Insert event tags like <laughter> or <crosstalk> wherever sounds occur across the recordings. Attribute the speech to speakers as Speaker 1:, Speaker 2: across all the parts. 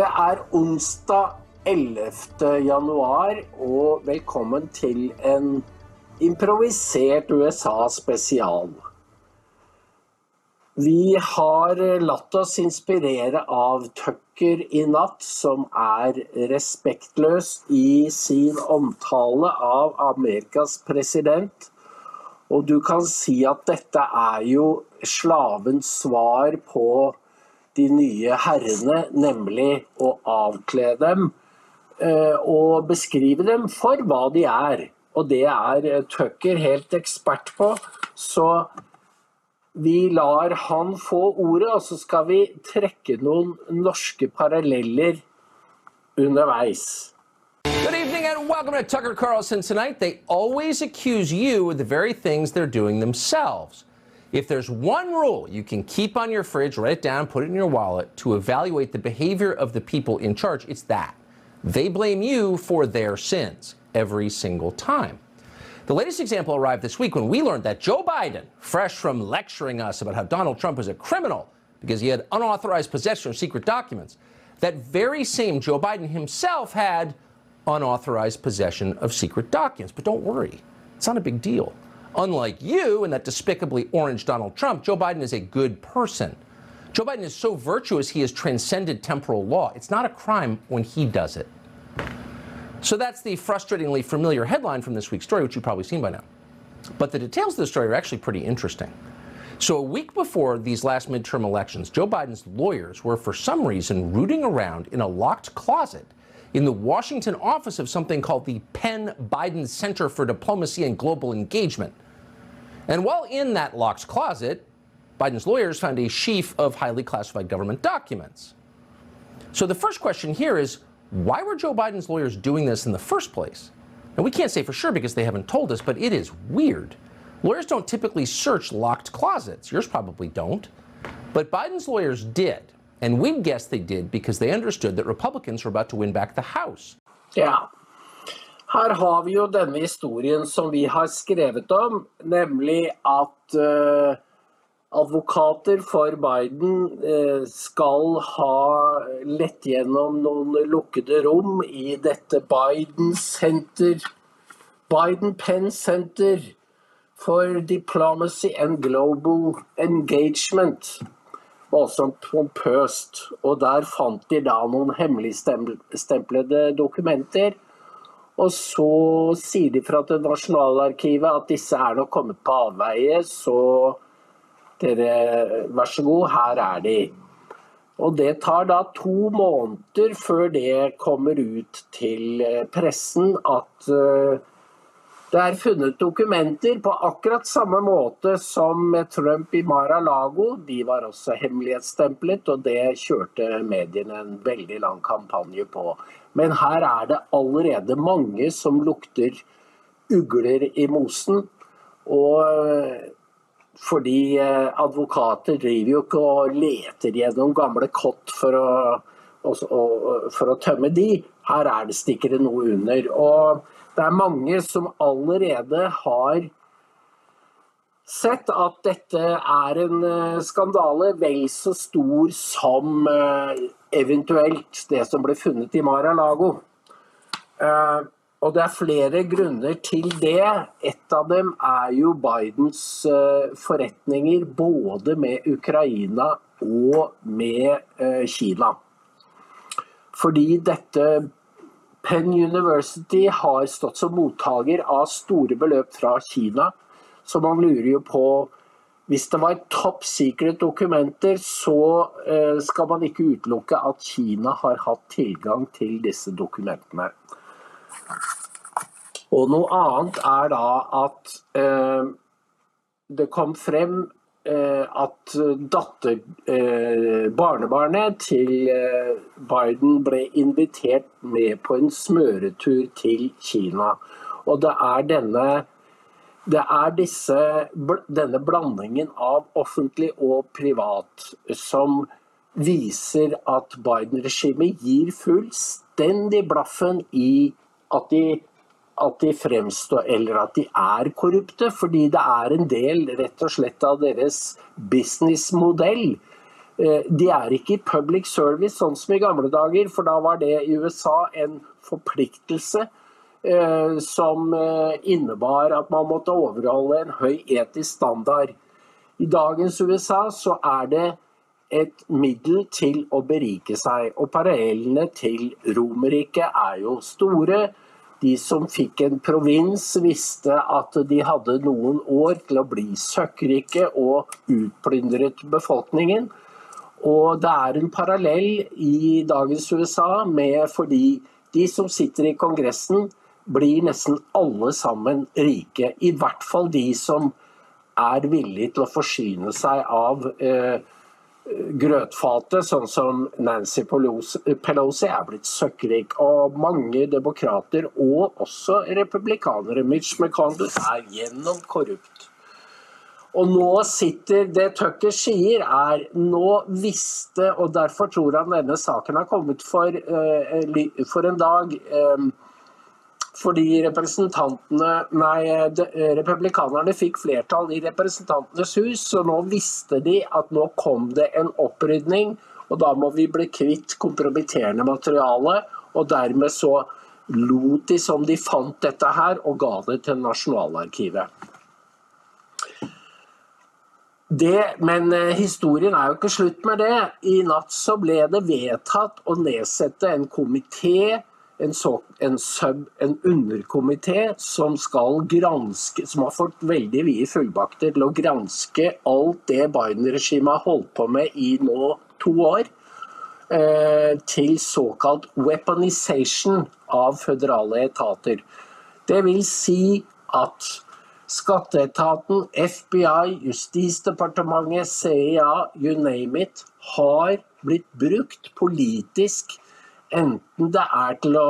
Speaker 1: Det er onsdag 11. januar, og velkommen til en improvisert USA-spesial. Vi har latt oss inspirere av Tucker i natt, som er respektløs i sin omtale av Amerikas president. Og du kan si at dette er jo slavens svar på de nye herrene, nemlig å avkle dem eh, og beskrive dem for hva de er. Og det er Tucker helt ekspert på. Så vi lar han få ordet, og så skal vi trekke noen norske paralleller underveis.
Speaker 2: Good evening and welcome to Tucker Carlson tonight. They always accuse you of the very things they're doing themselves. If there's one rule you can keep on your fridge, write it down, put it in your wallet to evaluate the behavior of the people in charge, it's that. They blame you for their sins every single time. The latest example arrived this week when we learned that Joe Biden, fresh from lecturing us about how Donald Trump is a criminal because he had unauthorized possession of secret documents, that very same Joe Biden himself had unauthorized possession of secret documents. But don't worry, it's not a big deal. Unlike you and that despicably orange Donald Trump, Joe Biden is a good person. Joe Biden is so virtuous he has transcended temporal law. It's not a crime when he does it. So that's the frustratingly familiar headline from this week's story, which you've probably seen by now. But the details of the story are actually pretty interesting. So, a week before these last midterm elections, Joe Biden's lawyers were for some reason rooting around in a locked closet in the Washington office of something called the Penn Biden Center for Diplomacy and Global Engagement. And while in that locked closet, Biden's lawyers found a sheaf of highly classified government documents. So the first question here is why were Joe Biden's lawyers doing this in the first place? And we can't say for sure because they haven't told us, but it is weird. Lawyers don't typically search locked closets. Yours probably don't. But Biden's lawyers did. And we guess they did because they understood that Republicans were about to win back the House.
Speaker 1: Ja. Her har vi jo denne historien som vi har skrevet om, nemlig at uh, advokater for Biden uh, skal ha lett gjennom noen lukkede rom i dette Biden Center, Biden Penn Center for Diplomacy and Global Engagement voldsomt pompøst. Og der fant de da noen hemmeligstemplede dokumenter. Og så sier de fra til Nasjonalarkivet at disse er nok kommet på avveie, så dere, vær så god, her er de. Og det tar da to måneder før det kommer ut til pressen at uh, det er funnet dokumenter på akkurat samme måte som med Trump i Mar-a-Lago. De var også hemmelighetsstemplet, og det kjørte mediene en veldig lang kampanje på. Men her er det allerede mange som lukter ugler i mosen. Og fordi eh, advokater driver jo ikke og leter gjennom gamle kott for å, for å tømme de. Her er det stikker det noe under. og det er mange som allerede har sett at dette er en eh, skandale vel så stor som eh, eventuelt det som ble funnet i Mar-a-Lago. Eh, og det er flere grunner til det. Et av dem er jo Bidens forretninger både med Ukraina og med Kina. Fordi dette Penn University har stått som mottaker av store beløp fra Kina. Så man lurer jo på Hvis det var top secret dokumenter, så eh, skal man ikke utelukke at Kina har hatt tilgang til disse dokumentene. Og noe annet er da at eh, det kom frem at datter, eh, barnebarnet til eh, Biden ble invitert med på en smøretur til Kina. Og det er denne det er disse, denne blandingen av offentlig og privat som viser at Biden-regimet gir fullstendig blaffen i at de at de fremstår eller at de er korrupte, fordi det er en del rett og slett av deres businessmodell. Eh, de er ikke i public service sånn som i gamle dager, for da var det i USA en forpliktelse eh, som eh, innebar at man måtte overholde en høy etisk standard. I dagens USA så er det et middel til å berike seg, og parallellene til Romerriket er jo store. De som fikk en provins, visste at de hadde noen år til å bli søkkrike og utplyndret befolkningen. Og det er en parallell i dagens USA med fordi de som sitter i Kongressen, blir nesten alle sammen rike. I hvert fall de som er villige til å forsyne seg av eh, grøtfatet, sånn som Nancy Pelosi er blitt søkkrik. Og mange demokrater, og også republikanere, Mitch McConnell, er gjennom korrupt. Og nå sitter Det Tucker sier, er nå visste, og derfor tror han denne saken har kommet for, uh, for en dag. Fordi nei, de, republikanerne fikk flertall i Representantenes hus, så nå visste de at nå kom det en opprydning, og da må vi bli kvitt kompromitterende materiale. Og dermed så lot de som de fant dette her, og ga det til Nasjonalarkivet. Det, men eh, historien er jo ikke slutt med det. I natt så ble det vedtatt å nedsette en komité, en, en, sub, en underkomité, som skal granske Som har fått veldig vide fullmakter til å granske alt det Biden-regimet har holdt på med i nå to år. Eh, til såkalt weaponization av føderale etater. Det vil si at Skatteetaten, FBI, Justisdepartementet, CIA, you name it, har blitt brukt politisk. Enten det er til å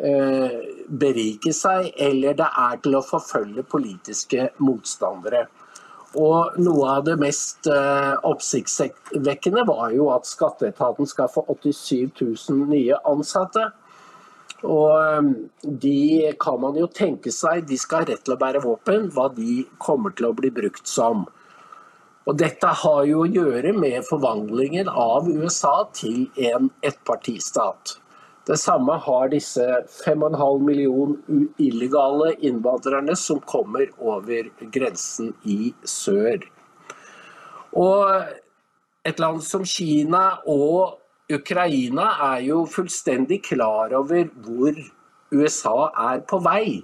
Speaker 1: eh, berike seg, eller det er til å forfølge politiske motstandere. Og noe av det mest eh, oppsiktsvekkende var jo at skatteetaten skal få 87 000 nye ansatte. Og ehm, de kan man jo tenke seg, de skal ha rett til å bære våpen, hva de kommer til å bli brukt som. Og dette har jo å gjøre med forvandlingen av USA til en ettpartistat. Det samme har disse 5,5 millioner illegale innvandrerne som kommer over grensen i sør. Og et land som Kina og Ukraina er jo fullstendig klar over hvor USA er på vei.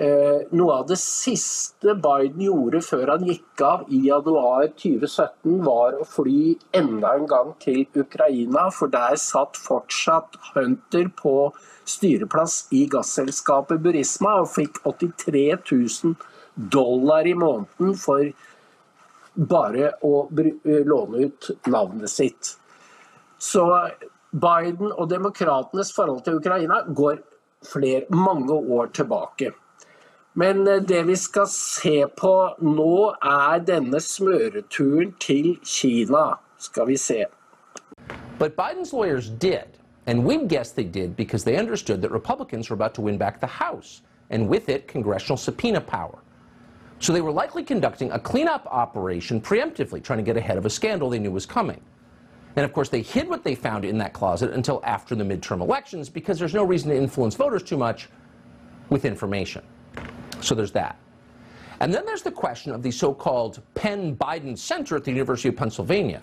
Speaker 1: Eh, noe av det siste Biden gjorde før han gikk av i januar 2017, var å fly enda en gang til Ukraina, for der satt fortsatt Hunter på styreplass i gasselskapet Burisma og fikk 83 000 dollar i måneden for bare å låne ut navnet sitt. Så Biden og demokratenes forhold til Ukraina går flere, mange år tilbake. Men eh, det vi skal se på nå, er denne smøreturen til Kina. Skal vi se.
Speaker 2: But Biden's lawyers did, and we guess they did because they understood that Republicans were about to win back the House, and with it, congressional subpoena power. So they were likely conducting a cleanup operation preemptively, trying to get ahead of a scandal they knew was coming. And of course, they hid what they found in that closet until after the midterm elections because there's no reason to influence voters too much with information. So there's that. And then there's the question of the so called Penn Biden Center at the University of Pennsylvania.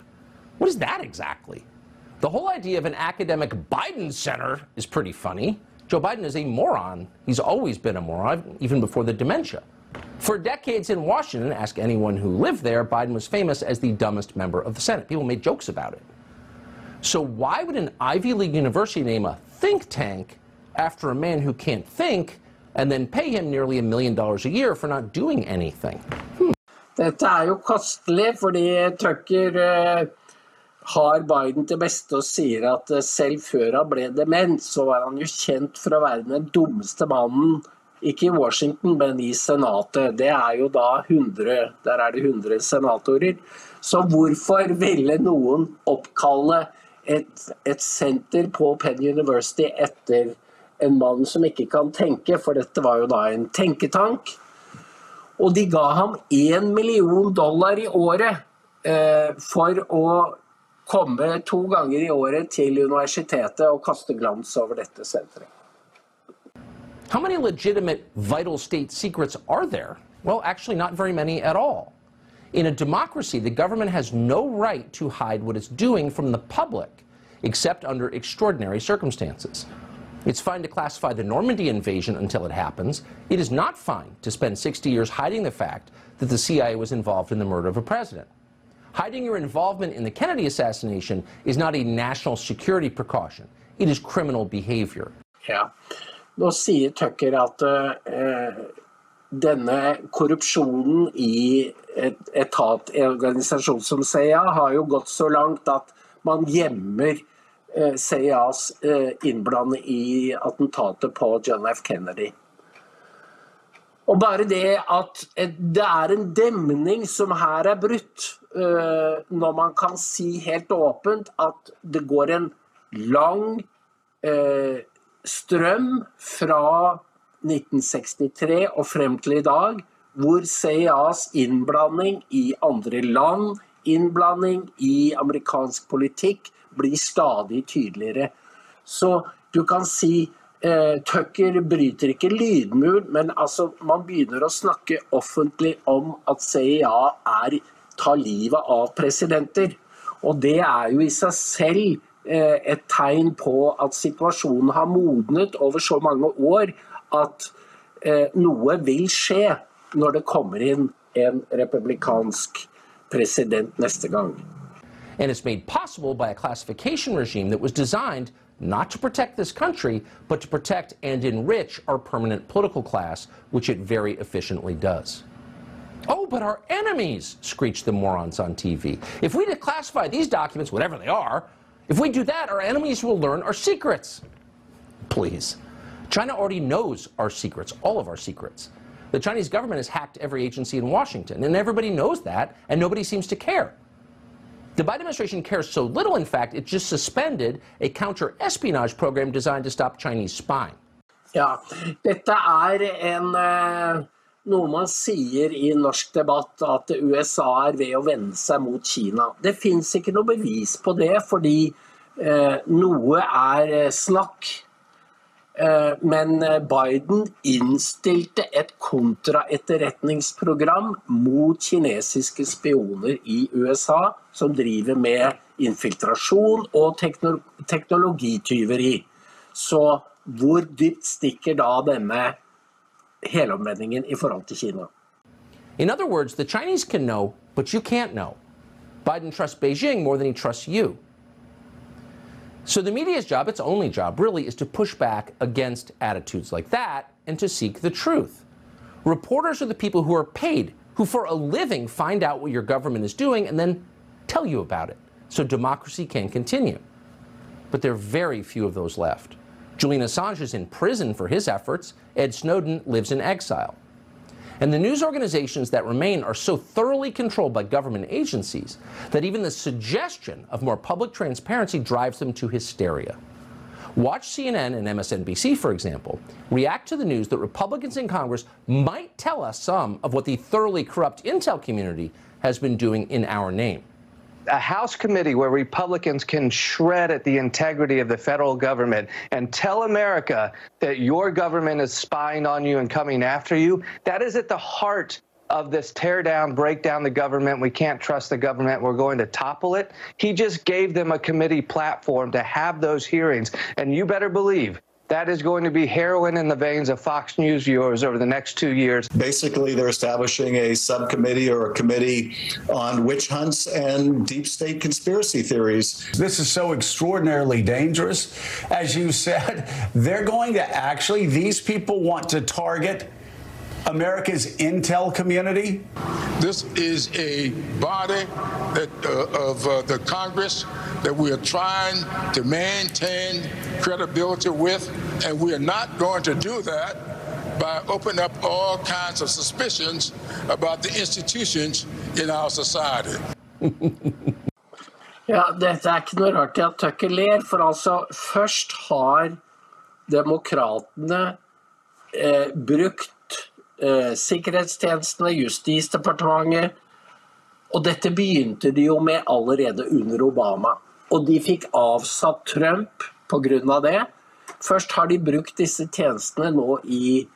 Speaker 2: What is that exactly? The whole idea of an academic Biden Center is pretty funny. Joe Biden is a moron. He's always been a moron, even before the dementia. For decades in Washington, ask anyone who lived there, Biden was famous as the dumbest member of the Senate. People made jokes about it. So why would an Ivy League university name a think tank after a man who can't think and then pay him nearly a million dollars a year for not doing anything?
Speaker 1: Hmm. Dette er jo kostelig, fordi Tucker uh, har Biden til beste og sier at uh, selv før han ble dement, så var han jo kjent for å være den dummeste mannen ikke i Washington, men i Senatet. Det er jo da 100, der er det 100 senatorer. Så hvorfor ville noen oppkalle et, et senter på Penn University etter en mann som ikke kan tenke, for dette var jo da en tenketank. Og de ga ham én million dollar i året eh, for å komme to ganger i året til universitetet og kaste glans over dette senteret.
Speaker 2: How many legitimate vital state secrets are there? Well, actually, not very many at all. In a democracy, the government has no right to hide what it's doing from the public, except under extraordinary circumstances. It's fine to classify the Normandy invasion until it happens. It is not fine to spend 60 years hiding the fact that the CIA was involved in the murder of a president. Hiding your involvement in the Kennedy assassination is not a national security precaution. It is criminal behavior.
Speaker 1: Ja. Nå sier Tucker at eh, denne korrupsjonen i et etat, en organisasjon som CIA, har jo gått så langt at man gjemmer CIAs eh, innblanding i attentatet på John F. Kennedy. Og bare det at eh, det er en demning som her er brutt, eh, når man kan si helt åpent at det går en lang eh, strøm fra 1963 og frem til i dag, hvor CIAs innblanding i andre land, innblanding i amerikansk politikk, blir stadig tydeligere. Så du kan si eh, Tucker bryter ikke lydmur, men altså, man begynner å snakke offentlig om at CIA er, tar livet av presidenter. Og det er jo i seg selv eh, et tegn på at situasjonen har modnet over så mange år at eh, noe vil skje når det kommer inn en republikansk president neste gang.
Speaker 2: And it's made possible by a classification regime that was designed not to protect this country, but to protect and enrich our permanent political class, which it very efficiently does. Oh, but our enemies, screeched the morons on TV. If we declassify these documents, whatever they are, if we do that, our enemies will learn our secrets. Please. China already knows our secrets, all of our secrets. The Chinese government has hacked every agency in Washington, and everybody knows that, and nobody seems to care. The Biden administration cares so little, in fact, it just suspended a counter espionage program designed to stop Chinese spying.
Speaker 1: Ja, dette er en eh, noe man sier i norsk debatt, at USA er ved å vende seg mot Kina. Det fins ikke noe bevis på det, fordi eh, noe er eh, snakk. Eh, Men eh, Biden innstilte et kontraetterretningsprogram mot kinesiske spioner i USA, som driver med infiltrasjon og teknologityveri. Så hvor dypt stikker da denne helomvendingen i forhold til Kina?
Speaker 2: In other words, the Chinese can know, but you can't know. Biden trusts Beijing more than he trusts you. So the media's job, its only job, really, is to push back against attitudes like that and to seek the truth. Reporters are the people who are paid, who for a living find out what your government is doing and then tell you about it, so democracy can continue. But there are very few of those left. Julian Assange is in prison for his efforts. Ed Snowden lives in exile. And the news organizations that remain are so thoroughly controlled by government agencies that even the suggestion of more public transparency drives them to hysteria. Watch CNN and MSNBC, for example, react to the news that Republicans in Congress might tell us some of what the thoroughly corrupt intel community has been doing in our name
Speaker 3: a House committee where Republicans can shred at the integrity of the federal government and tell America that your government is spying on you and coming after you, that is at the heart of this tear down, break down the government. We can't trust the government. We're going to topple it. He just gave them a committee platform to have those hearings. And you better believe that is going to be heroin in the veins of Fox News viewers over the next two years.
Speaker 4: Basically, they're establishing a subcommittee or a committee on witch hunts and deep state conspiracy theories.
Speaker 5: This is so extraordinarily dangerous. As you said, <laughs> they're going to actually, these people want to target America's intel community?
Speaker 6: This is a body that, uh, of uh, the Congress that we are trying to maintain credibility with, and we are not going to do that by opening up all kinds of suspicions about the institutions in our society. <laughs>
Speaker 1: Ja, Dette er ikke noe rart til at Tucker ler, for altså først har demokratene eh, brukt sikkerhetstjenestene, Justisdepartementet, Og dette begynte de jo med allerede under Obama. Og de fikk avsatt Trump pga. det. Først har de brukt disse tjenestene nå i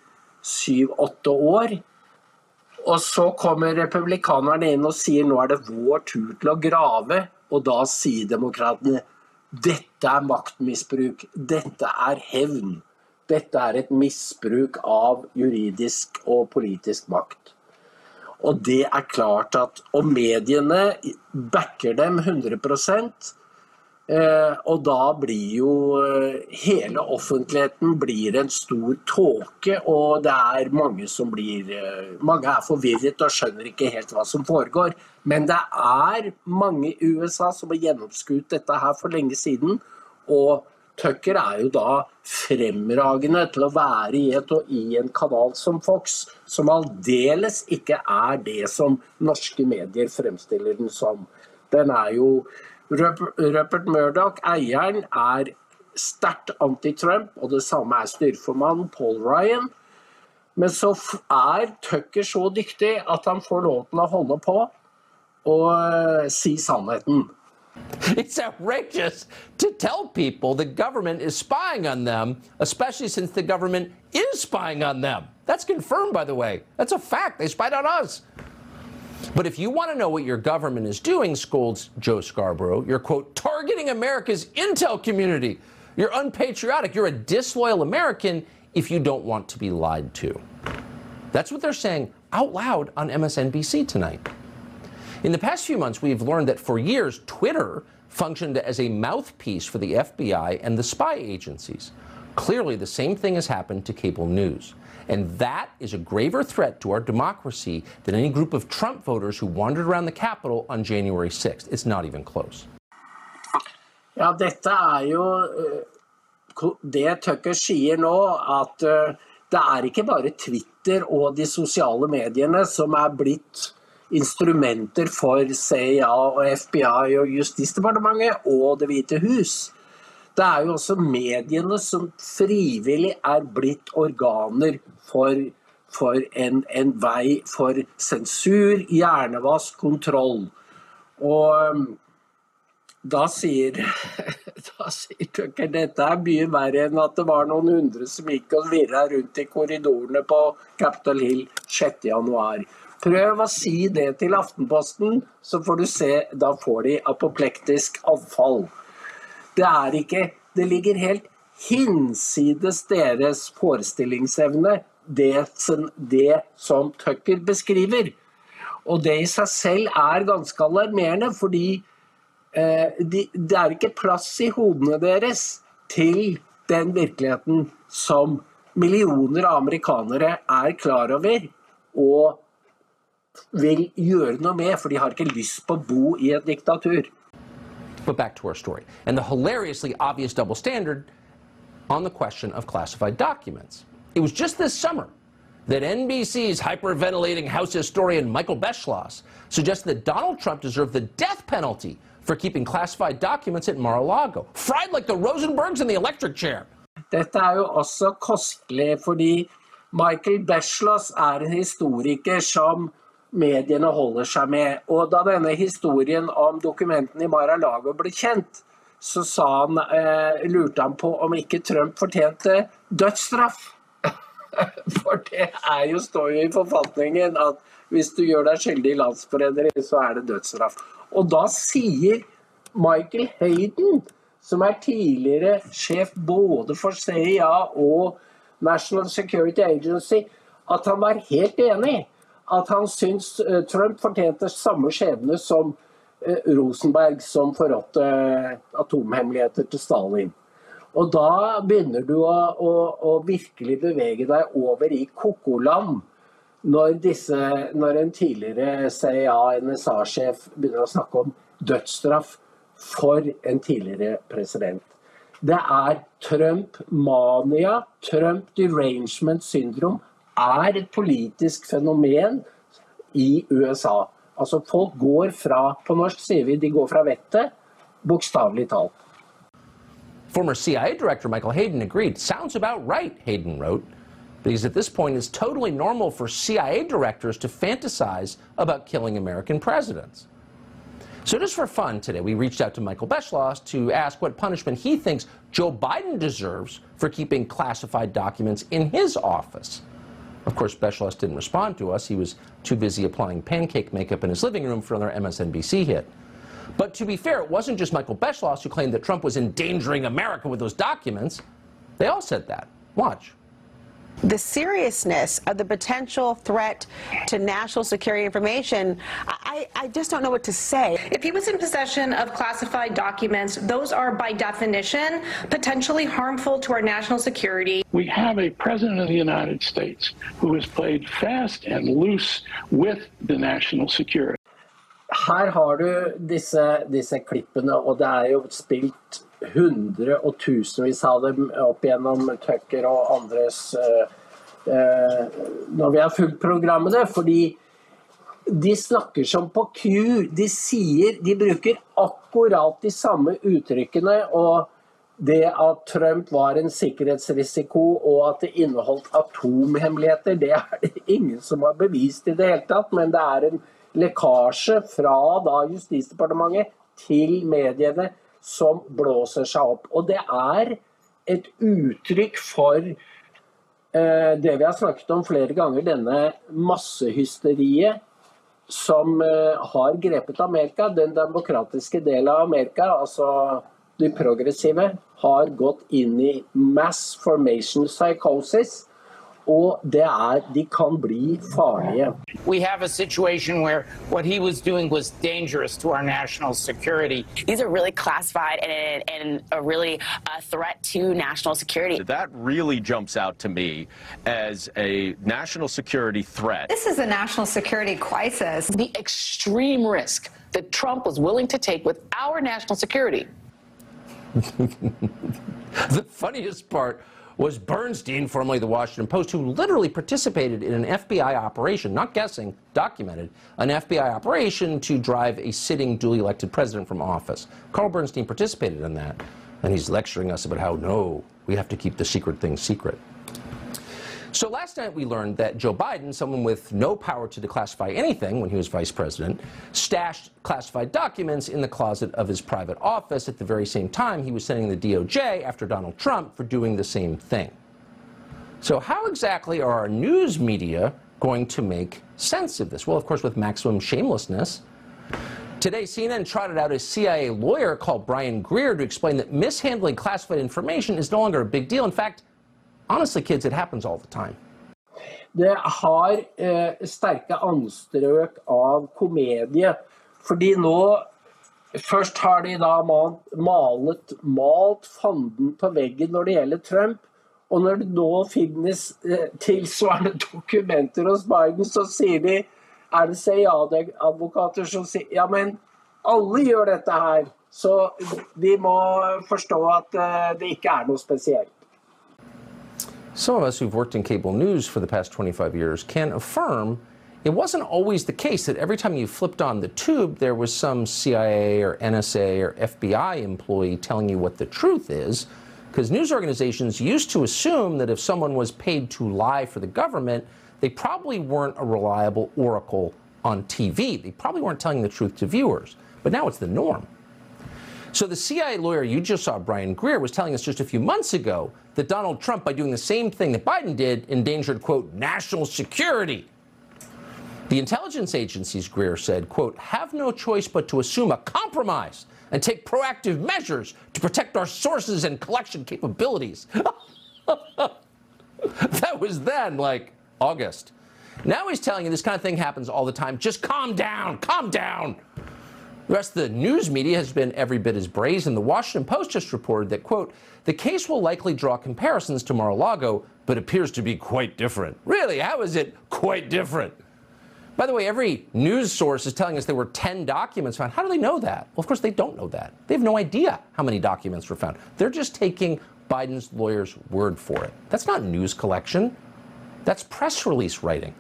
Speaker 1: syv-åtte år. Og så kommer republikanerne inn og sier nå er det vår tur til å grave. Og da sier demokratene dette er maktmisbruk. Dette er hevn. Dette er et misbruk av juridisk og politisk makt. Og det er klart at Og mediene backer dem 100 Eh, og da blir jo eh, hele offentligheten blir en stor tåke, og det er mange som blir eh, Mange er forvirret og skjønner ikke helt hva som foregår. Men det er mange i USA som har gjennomskuet dette her for lenge siden. Og Tucker er jo da fremragende til å være i, et, i en kanal som Fox, som aldeles ikke er det som norske medier fremstiller den som. Den er jo Rupert Murdoch, eieren, er sterkt anti-Trump, og det samme er styreformannen Paul Ryan. Men så er Tucker så dyktig at han får lov til å holde på og uh, si sannheten. <laughs>
Speaker 2: It's outrageous to tell people the government is spying on them, especially since the government is spying on them. That's confirmed, by the way. That's a fact. They spied on us. But if you want to know what your government is doing, scolds Joe Scarborough, you're, quote, targeting America's intel community. You're unpatriotic. You're a disloyal American if you don't want to be lied to. That's what they're saying out loud on MSNBC tonight. In the past few months, we've learned that for years, Twitter functioned as a mouthpiece for the FBI and the spy agencies. Clearly, the same thing has happened to cable news. And that is a graver threat to our democracy than any group of Trump voters who wandered around the Capitol on January 6th. It's not even close.
Speaker 1: Ja, dette er jo eh, det Tucker sier nå, at eh, det er ikke bare Twitter og de sosiale mediene som er blitt instrumenter for CIA og FBI og Justisdepartementet og Det hvite hus. Det er jo også mediene som frivillig er blitt organer for, for en, en, vei for sensur, hjernevask, kontroll. Og um, da sier, <laughs> da sier Tucker dette er mye verre enn at det var noen hundre som gikk og virra rundt i korridorene på Capitol Hill 6.1. Prøv å si det til Aftenposten, så får du se. Da får de apoplektisk avfall. Det er ikke Det ligger helt hinsides deres forestillingsevne det det som Tucker beskriver. Og det i seg selv er ganske alarmerende, fordi eh, de, det er ikke plass i hodene deres til den virkeligheten som millioner av amerikanere er klar over og vil gjøre noe med, for de har ikke lyst på å bo i et diktatur.
Speaker 2: But back to our story and the hilariously obvious double standard on the question of classified documents. It was just this summer that NBC's hyperventilating House historian Michael Beschloss suggested that Donald Trump deserved the death penalty for keeping classified documents at Mar-a-Lago, fried like the Rosenbergs in the electric chair.
Speaker 1: Dette er jo også kostelig, fordi Michael Beschloss er en historiker som mediene holder seg med. Og da denne historien om dokumentene i Mar-a-Lago ble kjent, så han, eh, lurte han på om ikke Trump fortjente dødsstraff. <laughs> For det er jo, står jo i forfatningen at hvis du gjør deg skyldig i landsforræderi, så er det dødsstraff. Og da sier Michael Hayden, som er tidligere sjef både for CIA og National Security Agency, at han var helt enig. At han syns eh, Trump fortjente samme skjebne som eh, Rosenberg, som forrådte eh, atomhemmeligheter til Stalin. Og da begynner du å, å, å virkelig bevege deg over i kokoland. Når, når en tidligere CIA-NSA-sjef begynner å snakke om dødsstraff for en tidligere president. Det er Trump-mania, Trump derangement syndrom, er et politisk fenomen i USA. Altså Folk går fra På norsk sier vi de går fra vettet, bokstavelig talt.
Speaker 2: Former CIA Director Michael Hayden agreed. Sounds about right, Hayden wrote. Because at this point, it's totally normal for CIA directors to fantasize about killing American presidents. So, just for fun today, we reached out to Michael Beschloss to ask what punishment he thinks Joe Biden deserves for keeping classified documents in his office. Of course, Beschloss didn't respond to us. He was too busy applying pancake makeup in his living room for another MSNBC hit. But to be fair, it wasn't just Michael Beschloss who claimed that Trump was endangering America with those documents. They all said that. Watch
Speaker 7: the seriousness of the potential threat to national security information, I, I, just don't know what to say.
Speaker 8: If he was in possession of classified documents, those are by definition potentially harmful to our national security.
Speaker 9: We have a president of the United States who has played fast and loose with the national security.
Speaker 1: Her har du disse, disse klippene, og det er jo spilt hundre og tusenvis av dem opp gjennom Tucker og andres uh, uh, når vi har fulgt programmene. Fordi de snakker som på Q. De sier De bruker akkurat de samme uttrykkene. og det at Trump var en sikkerhetsrisiko og at det inneholdt atomhemmeligheter, det er det ingen som har bevist i det hele tatt. Men det er en lekkasje fra da Justisdepartementet til mediene som blåser seg opp. Og det er et uttrykk for eh, det vi har snakket om flere ganger, denne massehysteriet som eh, har grepet Amerika. Den demokratiske delen av Amerika, altså de progressive, har gått inn i mass formation psychosis og det er De kan bli farlige.
Speaker 10: We have a situation where what he was doing was dangerous to our national security.
Speaker 11: These are really classified and, and a really a uh, threat to national security.
Speaker 12: That really jumps out to me as a national security threat.
Speaker 13: This is a national security crisis.
Speaker 11: The extreme risk that Trump was willing to take with our national security. <laughs>
Speaker 2: the funniest part was Bernstein, formerly the Washington Post, who literally participated in an FBI operation, not guessing, documented, an FBI operation to drive a sitting duly elected president from office. Carl Bernstein participated in that, and he's lecturing us about how, no, we have to keep the secret thing secret. So last night we learned that Joe Biden, someone with no power to declassify anything when he was vice president, stashed classified documents in the closet of his private office at the very same time he was sending the DOJ after Donald Trump for doing the same thing. So how exactly are our news media going to make sense of this? Well, of course, with maximum shamelessness. Today, CNN trotted out a CIA lawyer called Brian Greer to explain that mishandling classified information is no longer a big deal. In fact, Honestly, kids, it happens all the time.
Speaker 1: Det har eh, sterke anstrøk av komedie. Fordi nå Først har de da malet, malt fanden på veggen når det gjelder Trump. Og når det nå finnes eh, tilsvarende <laughs> dokumenter hos Biden, så sier de er det CIA-advokater som sier ja, men alle gjør dette her. Så de må forstå at eh, det ikke er noe spesielt.
Speaker 2: Some of us who've worked in cable news for the past 25 years can affirm it wasn't always the case that every time you flipped on the tube, there was some CIA or NSA or FBI employee telling you what the truth is. Because news organizations used to assume that if someone was paid to lie for the government, they probably weren't a reliable oracle on TV. They probably weren't telling the truth to viewers. But now it's the norm. So the CIA lawyer you just saw, Brian Greer, was telling us just a few months ago that Donald Trump, by doing the same thing that Biden did, endangered, quote, national security. The intelligence agencies, Greer said, quote, have no choice but to assume a compromise and take proactive measures to protect our sources and collection capabilities. <laughs> that was then, like August. Now he's telling you this kind of thing happens all the time. Just calm down, calm down. The rest of the news media has been every bit as brazen. The Washington Post just reported that, quote, the case will likely draw comparisons to Mar-a-Lago, but appears to be quite different. Really, how is it quite different? By the way, every news source is telling us there were 10 documents found. How do they know that? Well, of course, they don't know that. They have no idea how many documents were found. They're just taking Biden's lawyer's word for it. That's not news collection. That's press release writing.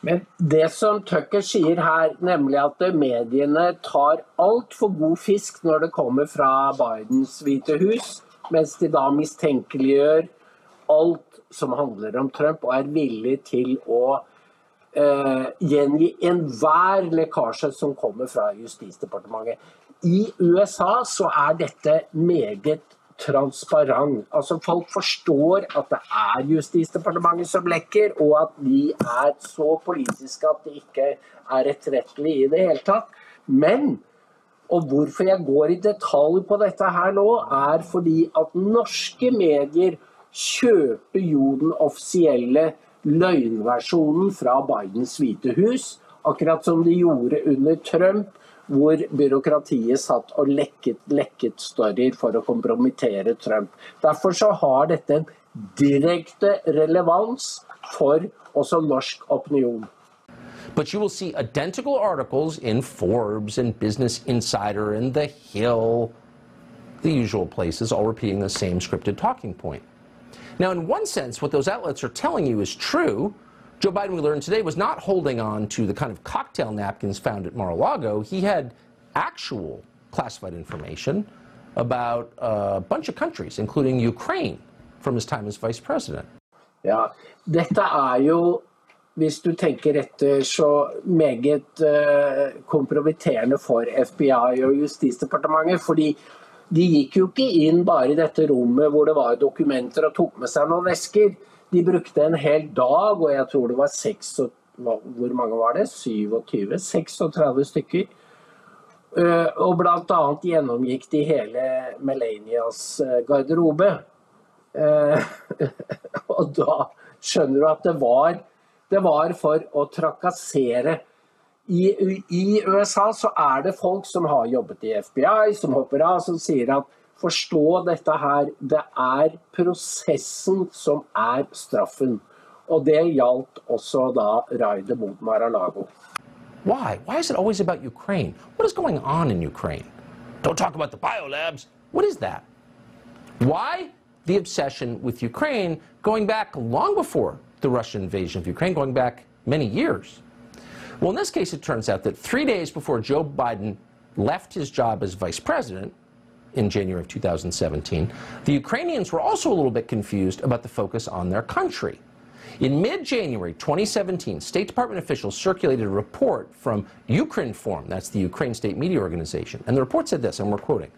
Speaker 1: Men det som Tucker sier her, nemlig at mediene tar altfor god fisk når det kommer fra Bidens hvite hus, mens de da mistenkeliggjør alt som handler om Trump, og er villig til å eh, gjengi enhver lekkasje som kommer fra Justisdepartementet. I USA så er dette meget transparent. Altså Folk forstår at det er Justisdepartementet som lekker, og at de er så politiske at det ikke er etterrettelig i det hele tatt. Men og hvorfor jeg går i detalj på dette her nå, er fordi at norske medier kjøper jo den offisielle løgnversjonen fra Bidens hvite hus, akkurat som de gjorde under Trump, hvor byråkratiet satt og lekket, lekket storyer for å kompromittere Trump. Derfor så har dette en direkte relevans for også norsk opinion.
Speaker 2: But you will see identical articles in Forbes and Business Insider and The Hill, the usual places, all repeating the same scripted talking point. Now, in one sense, what those outlets are telling you is true. Joe Biden, we learned today, was not holding on to the kind of cocktail napkins found at Mar a Lago. He had actual classified information about a bunch of countries, including Ukraine, from his time as vice president.
Speaker 1: Ja, dette er jo hvis du tenker etter, så meget uh, kompromitterende for FBI og Justisdepartementet. fordi de gikk jo ikke inn bare i dette rommet hvor det var dokumenter og tok med seg noen vesker. De brukte en hel dag, og jeg tror det var 6, Hvor mange var det? 27? 36 stykker. Uh, og bl.a. gjennomgikk de hele Melanias uh, garderobe. <laughs> og da skjønner du at det var det var for å trakassere. I, I, USA så er det folk som har jobbet i FBI, som hopper av, som sier at forstå dette her, det er prosessen som er straffen. Og det gjaldt også da raidet mot Mar-a-Lago.
Speaker 2: Why? Why is it always about Ukraine? What is going on in Ukraine? Don't talk about the biolabs. What is that? Why the obsession with Ukraine going back long before the Russian invasion of Ukraine, going back many years. Well, in this case, it turns out that three days before Joe Biden left his job as vice president in January of 2017, the Ukrainians were also a little bit confused about the focus on their country. In mid-January 2017, State Department officials circulated a report from Ukrinform, that's the Ukraine state media organization, and the report said this, and we're quoting,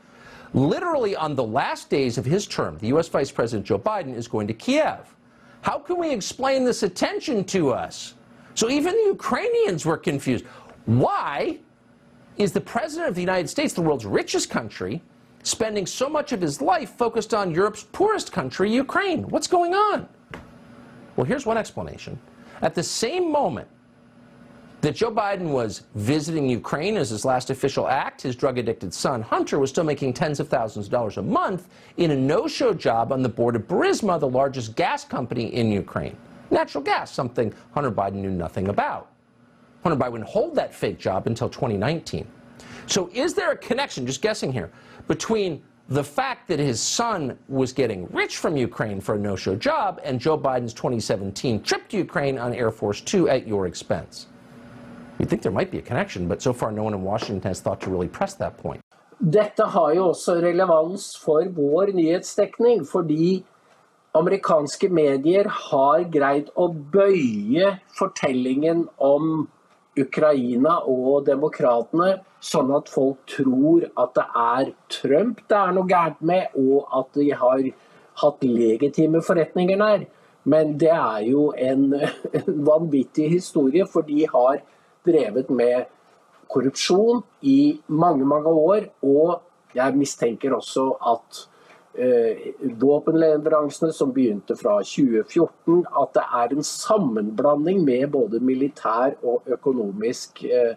Speaker 2: literally on the last days of his term, the U.S. Vice President Joe Biden is going to Kiev. How can we explain this attention to us? So even the Ukrainians were confused. Why is the President of the United States, the world's richest country, spending so much of his life focused on Europe's poorest country, Ukraine? What's going on? Well, here's one explanation. At the same moment that Joe Biden was visiting Ukraine as his last official act, his drug addicted son, Hunter, was still making tens of thousands of dollars a month in a no show job on the board of Burisma, the largest gas company in Ukraine. Natural gas, something Hunter Biden knew nothing about. Hunter Biden would hold that fake job until 2019. So, is there a connection, just guessing here, between the fact that his son was getting rich from Ukraine for a no show job and Joe Biden's 2017 trip to Ukraine on Air Force Two at your expense? You'd think there might be a connection, but so far no one in Washington has thought to really press that point.
Speaker 1: Dette har jo også relevans for vår nyhetsdekning, fordi amerikanske medier har greid å bøye fortellingen om Ukraina og demokratene, sånn at folk tror at det er Trump det er noe gærent med, og at de har hatt legitime forretninger der. Men det er jo en, <laughs> en vanvittig historie, for de har drevet med korrupsjon i mange, mange år. Og jeg mistenker også at våpenleveransene som begynte fra 2014, at det er en sammenblanding med både militær og økonomisk, eh,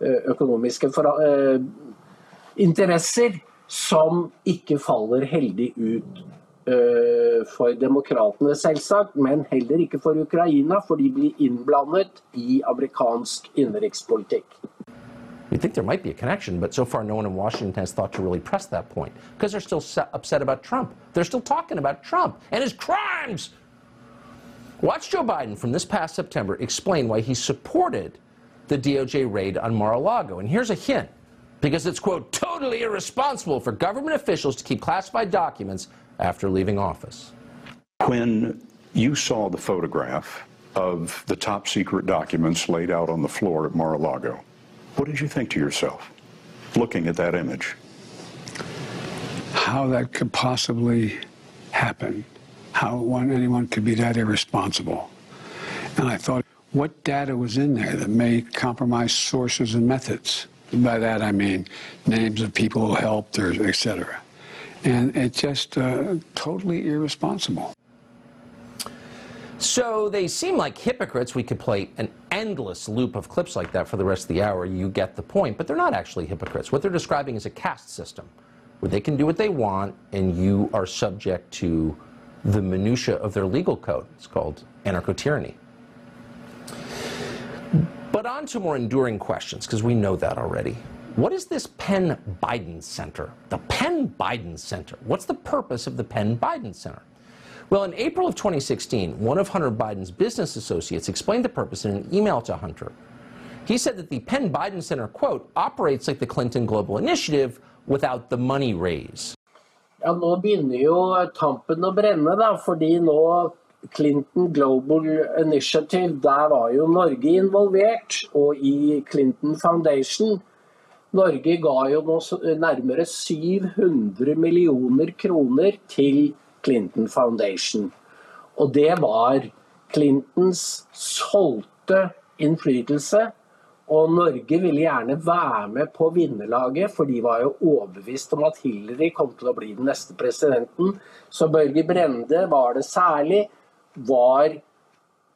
Speaker 1: eh økonomiske eh, interesser som ikke faller heldig ut Eh, for demokratene, selvsagt, men heller ikke for Ukraina, for de blir innblandet i amerikansk innenrikspolitikk.
Speaker 2: You think there might be a connection, but so far no one in Washington has thought to really press that point because they're still upset about Trump. They're still talking about Trump and his crimes. Watch Joe Biden from this past September explain why he supported the DOJ raid on Mar-a-Lago. And here's a hint because it's, quote, totally irresponsible for government officials to keep classified documents after leaving office.
Speaker 14: When you saw the photograph of the top secret documents laid out on the floor at Mar-a-Lago. What did you think to yourself looking at that image?
Speaker 15: How that could possibly happen, how one, anyone could be that irresponsible. And I thought, what data was in there that may compromise sources and methods? By that I mean names of people who helped or et cetera. And it's just uh, totally irresponsible.
Speaker 2: So they seem like hypocrites. We could play an endless loop of clips like that for the rest of the hour. You get the point. But they're not actually hypocrites. What they're describing is a caste system where they can do what they want and you are subject to the minutia of their legal code. It's called anarcho-tyranny. But on to more enduring questions, because we know that already. What is this Penn Biden Center? The Penn Biden Center. What's the purpose of the Penn Biden Center? Well, in April of 2016, one of Hunter Biden's business associates explained the purpose in an email to Hunter. He said that the Penn Biden Center, quote, operates like the Clinton Global Initiative without the money raise.
Speaker 1: Ja, nå begynner jo tampen å brenne, da, fordi nå Clinton Global Initiative, der var jo Norge involvert, og i Clinton Foundation. Norge ga jo nå nærmere 700 millioner kroner til Clinton Foundation. Og det var Clintons solgte innflytelse. Og Norge ville gjerne være med på vinnerlaget, for de var jo overbevist om at Hillary kom til å bli den neste presidenten. Så Børge Brende var det særlig, var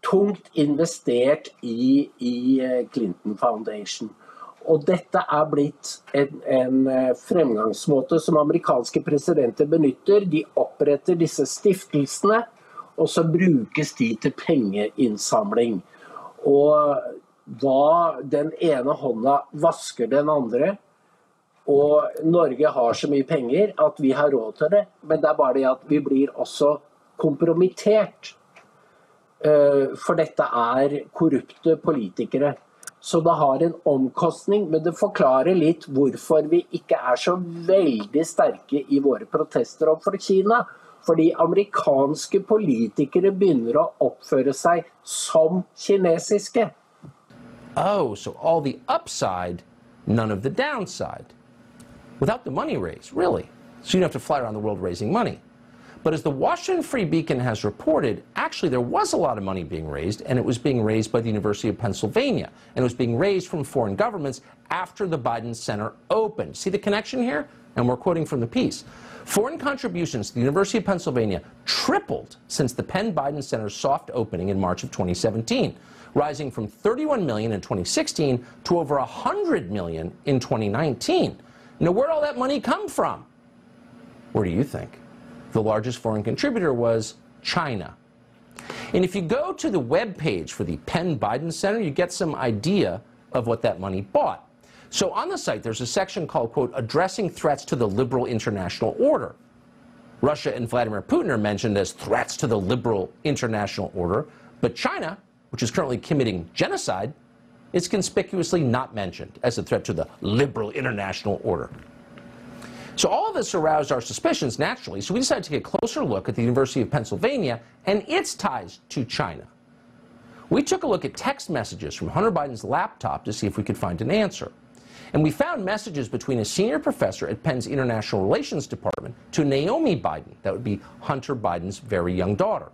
Speaker 1: tungt investert i, i eh, Clinton Foundation. Og dette er blitt en, en, eh, fremgangsmåte som amerikanske presidenter benytter. De oppretter disse stiftelsene, og så brukes de til pengeinnsamling. Og hva den ene hånda vasker den andre. Og Norge har så mye penger at vi har råd til det, men det er bare det at vi blir også kompromittert. Eh, for dette er korrupte politikere. Så det har en omkostning, men det forklarer litt hvorfor vi ikke er så veldig sterke i våre protester overfor Kina. Fordi amerikanske politikere begynner å oppføre seg som kinesiske.
Speaker 2: Oh, so all the upside, none of the downside. Without the money raise, really. So you don't have to fly around the world raising money. But as the Washington Free Beacon has reported, actually there was a lot of money being raised, and it was being raised by the University of Pennsylvania. And it was being raised from foreign governments after the Biden Center opened. See the connection here? And we're quoting from the piece. Foreign contributions to the University of Pennsylvania tripled since the Penn Biden Center's soft opening in March of 2017, rising from 31 million in 2016 to over 100 million in 2019. Now, where'd all that money come from? Where do you think? The largest foreign contributor was China. And if you go to the web page for the Penn Biden Center, you get some idea of what that money bought. So on the site, there's a section called, quote, addressing threats to the liberal international order. Russia and Vladimir Putin are mentioned as threats to the liberal international order, but China, which is currently committing genocide, is conspicuously not mentioned as a threat to the liberal international order. So all of this aroused our suspicions naturally, so we decided to take a closer look at the University of Pennsylvania and its ties to China. We took a look at text messages from Hunter Biden's laptop to see if we could find an answer. And we found messages between a senior professor at Penn's International Relations Department to Naomi Biden, that would be Hunter Biden's very young daughter.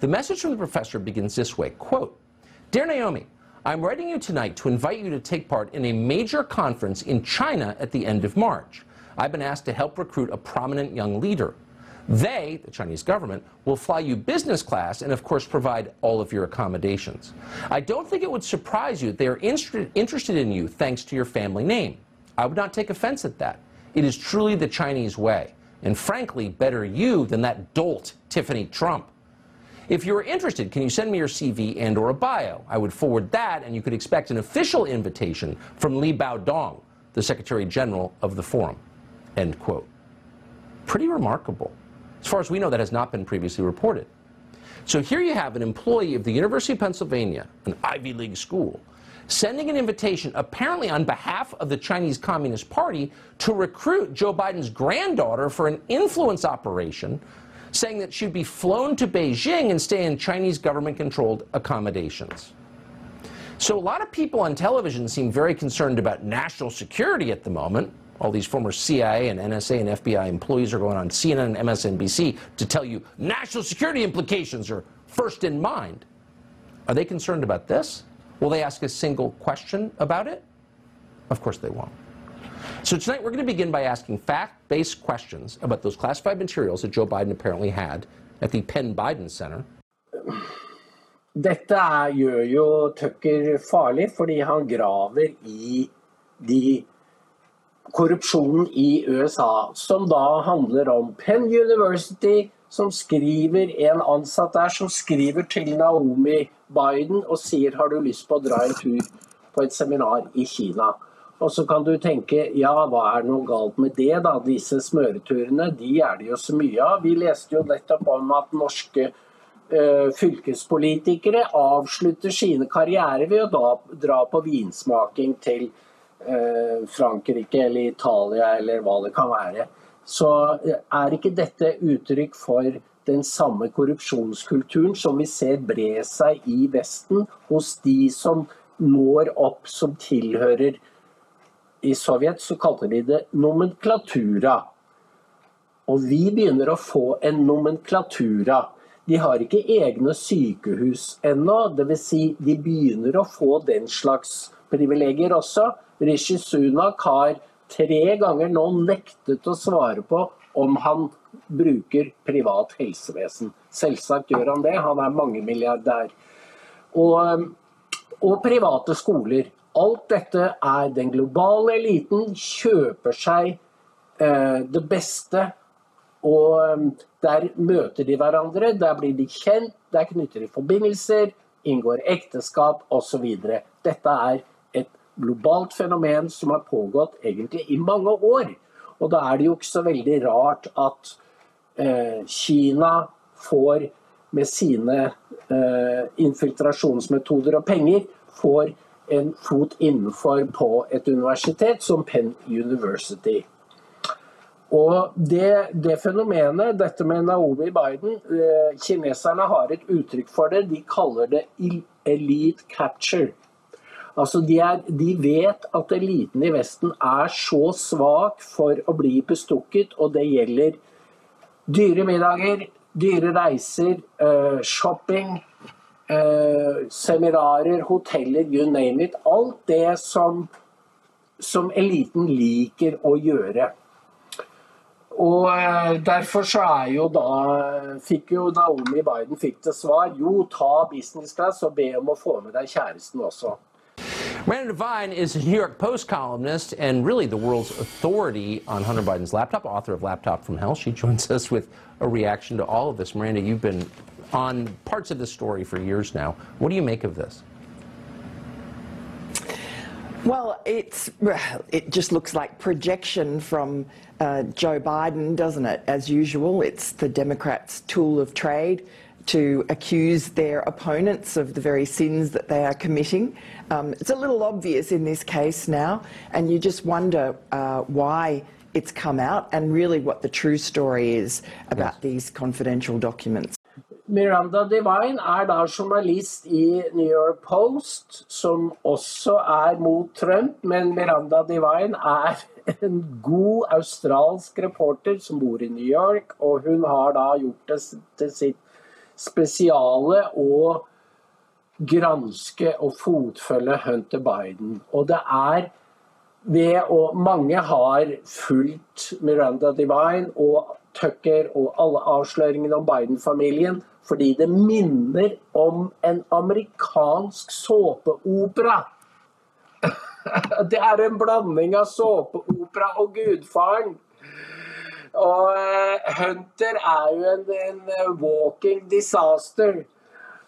Speaker 2: The message from the professor begins this way, quote, Dear Naomi, I'm writing you tonight to invite you to take part in a major conference in China at the end of March. I've been asked to help recruit a prominent young leader. They, the Chinese government, will fly you business class and, of course, provide all of your accommodations. I don't think it would surprise you that they are interested in you thanks to your family name. I would not take offense at that. It is truly the Chinese way. And frankly, better you than that dolt, Tiffany Trump. If you're interested, can you send me your CV and or a bio? I would forward that, and you could expect an official invitation from Li Baodong, the Secretary General of the Forum. End quote. Pretty remarkable. As far as we know, that has not been previously reported. So here you have an employee of the University of Pennsylvania, an Ivy League school, sending an invitation, apparently on behalf of the Chinese Communist Party, to recruit Joe Biden's granddaughter for an influence operation saying that she'd be flown to Beijing and stay in Chinese government controlled accommodations. So a lot of people on television seem very concerned about national security at the moment. All these former CIA and NSA and FBI employees are going on CNN and MSNBC to tell you national security implications are first in mind. Are they concerned about this? Will they ask a single question about it? Of course they won't. So tonight we're going to begin by asking fact-based questions about those classified materials that Joe Biden apparently had at the Penn Biden Center.
Speaker 1: Dette er, gjør jo Tucker farlig, fordi han graver i de korrupsjonen i USA, som da handler om Penn University, som skriver en ansatt der som skriver til Naomi Biden og sier har du lyst på å dra en tur på et seminar i Kina. Og så kan du tenke ja, hva er noe galt med det, da? Disse smøreturene, de er det jo så mye av. Vi leste jo nettopp om at norske uh, fylkespolitikere avslutter sine karrierer ved å da dra på vinsmaking til uh, Frankrike eller Italia eller hva det kan være. Så er ikke dette uttrykk for den samme korrupsjonskulturen som vi ser bre seg i Vesten hos de som når opp, som tilhører I Sovjet så kalte de det nomenklatura. Og vi begynner å få en nomenklatura. De har ikke egne sykehus ennå, dvs. Si de begynner å få den slags privilegier også. Rishi Sunak har tre ganger nå nektet å svare på om han bruker privat helsevesen. Selvsagt gjør han det, han er mangemilliardær. Og, og private skoler. Alt dette er den globale eliten kjøper seg eh, det beste. Og eh, der møter de hverandre, der blir de kjent, der knytter de forbindelser, inngår ekteskap osv. Dette er et globalt fenomen som har pågått egentlig i mange år. Og da er det jo ikke så veldig rart at eh, Kina får med sine eh, infiltrasjonsmetoder og penger får en fot innenfor på et universitet som Penn University. Og det, det fenomenet, dette med Naomi Biden eh, Kineserne har et uttrykk for det. De kaller det elite capture. Altså de, er, de, vet at eliten i Vesten er så svak for å bli bestukket, og det gjelder dyre middager, dyre reiser, uh, shopping, uh, seminarer, hoteller, you name it. Alt det som, som eliten liker å gjøre. Og uh, Derfor så er jo da fikk jo Naomi Biden fikk til svar jo, ta business class og be om å få med deg kjæresten også.
Speaker 2: Miranda Devine is a New York Post columnist and really the world's authority on Hunter Biden's laptop, author of Laptop from Hell. She joins us with a reaction to all of this. Miranda, you've been on parts of this story for years now. What do you make of this?
Speaker 16: Well, it's <sighs> it just looks like projection from uh, Joe Biden, doesn't it? As usual, it's the Democrats' tool of trade to accuse their opponents of the very sins that they are committing. Um, it's a little obvious in this case now, and you just wonder uh, why it's come out and really what the true story is about yes. these confidential documents.
Speaker 1: Miranda Devine er da journalist i New York Post, som også er mot Trump. Men Miranda Devine er <laughs> en god australsk reporter som bor i New York. Og hun har da gjort det til sitt spesiale å granske og fotfølge Hunter Biden. Og det er ved å Mange har fulgt Miranda Devine og Tucker og alle avsløringene om Biden-familien fordi det minner om en amerikansk såpeopera. Det er en blanding av såpeopera og Gudfaren. Og eh, Hunter er jo en, en eh, walking disaster.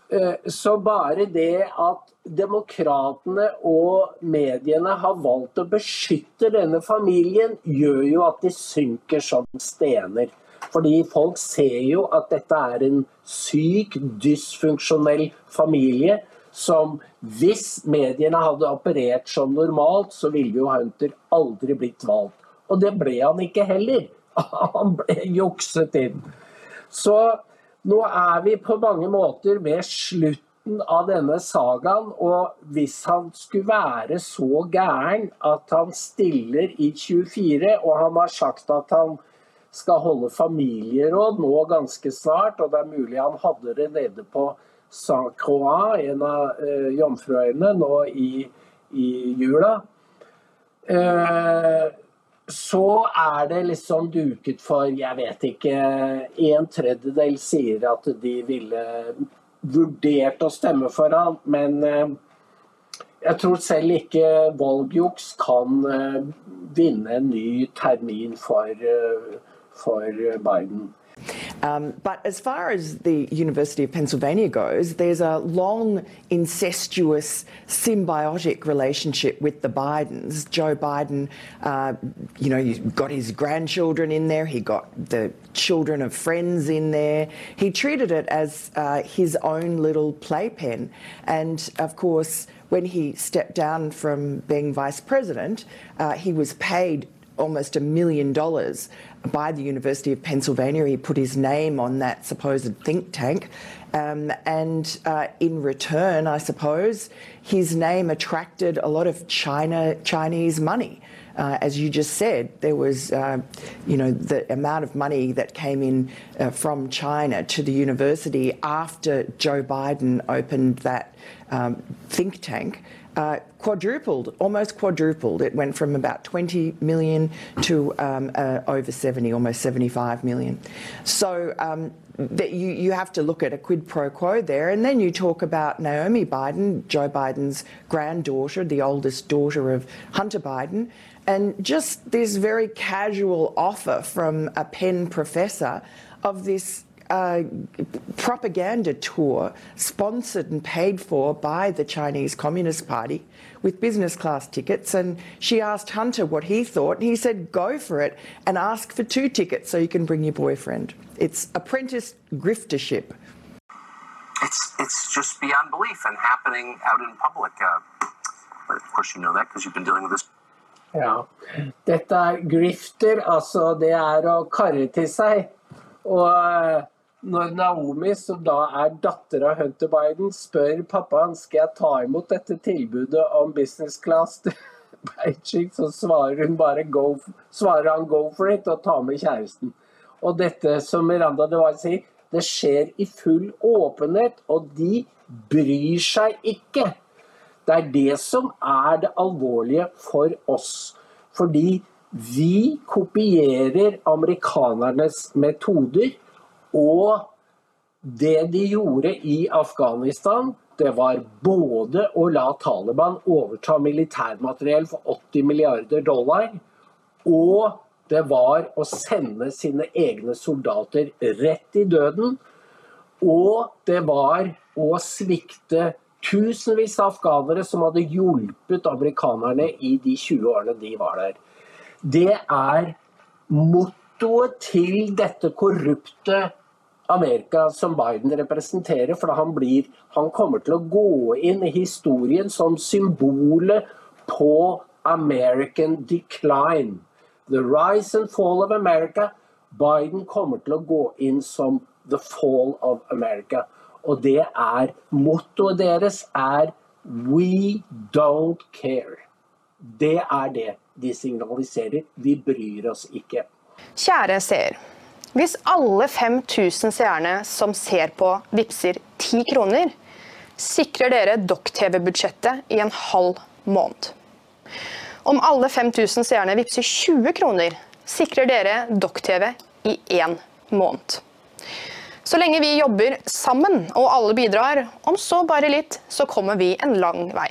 Speaker 1: Eh, så bare det at demokratene og mediene har valgt å beskytte denne familien, gjør jo at de synker som stener. Fordi folk ser jo at dette er en syk, dysfunksjonell familie som hvis mediene hadde operert som normalt, så ville jo Hunter aldri blitt valgt. Og det ble han ikke heller. <laughs> Han ble jukset inn. Så nå er vi på mange måter ved slutten av denne sagaen, og hvis han skulle være så gæren at han stiller i 24, og han har sagt at han skal holde familieråd nå ganske snart, og det er mulig han hadde det nede på Saint-Croix, en av eh, jomfruøyene, nå i, i jula. Eh, så er det liksom duket for, jeg vet ikke En tredjedel sier at de ville vurdert å stemme for han, men eh, jeg tror selv ikke valgjuks kan eh, vinne en ny termin for, eh, for Biden.
Speaker 16: Um, but as far as the University of Pennsylvania goes, there's a long, incestuous, symbiotic relationship with the Bidens. Joe Biden, uh, you know, he got his grandchildren in there, he got the children of friends in there. He treated it as uh, his own little playpen. And of course, when he stepped down from being vice president, uh, he was paid almost a million dollars by the University of Pennsylvania. He put his name on that supposed think tank. Um, and uh, in return, I suppose, his name attracted a lot of China Chinese money. Uh, as you just said, there was, uh, you know, the amount of money that came in uh, from China to the university after Joe Biden opened that um, think tank uh, quadrupled, almost quadrupled. It went from about 20 million to um, uh, over 70, almost 75 million. So um, that you, you have to look at a quid pro quo there. And then you talk about Naomi Biden, Joe Biden's granddaughter, the oldest daughter of Hunter Biden, and just this very casual offer from a Penn professor of this uh, propaganda tour sponsored and paid for by the Chinese Communist Party with business class tickets. And she asked Hunter what he thought, and he said, Go for it and ask for two tickets so you can bring your boyfriend. It's apprentice griftership.
Speaker 17: It's, it's just beyond belief and happening out in public. Uh, of course, you know that because you've been dealing with this
Speaker 1: Ja. Dette er grifter, altså det er å karre til seg. Og når Naomi, som da er datter av Hunter Biden, spør pappaen skal jeg ta imot dette tilbudet om business class <laughs> til Beijing, så svarer, hun bare go, svarer han 'go for it' og tar med kjæresten. Og dette som Miranda var å det skjer i full åpenhet, og de bryr seg ikke. Det er det som er det alvorlige for oss. Fordi vi kopierer amerikanernes metoder. Og det de gjorde i Afghanistan, det var både å la Taliban overta militærmateriell for 80 milliarder dollar, og det var å sende sine egne soldater rett i døden. Og det var å svikte tusenvis av afghanere som hadde hjulpet amerikanerne i de 20 årene de var der. Det er mottoet til dette korrupte Amerika som Biden representerer. For han, blir, han kommer til å gå inn i historien som symbolet på American decline. The rise and fall of America. Biden kommer til å gå inn som the fall of America. Og det er Mottoet deres er We don't care. Det er det de signaliserer. Vi bryr oss ikke.
Speaker 18: Kjære seer. Hvis alle 5000 seerne som ser på, vippser 10 kroner, sikrer dere Dokk-TV-budsjettet i en halv måned. Om alle 5000 seerne vippser 20 kroner, sikrer dere Dokk-TV i én måned. Så lenge vi jobber sammen og alle bidrar, om så bare litt, så kommer vi en lang vei.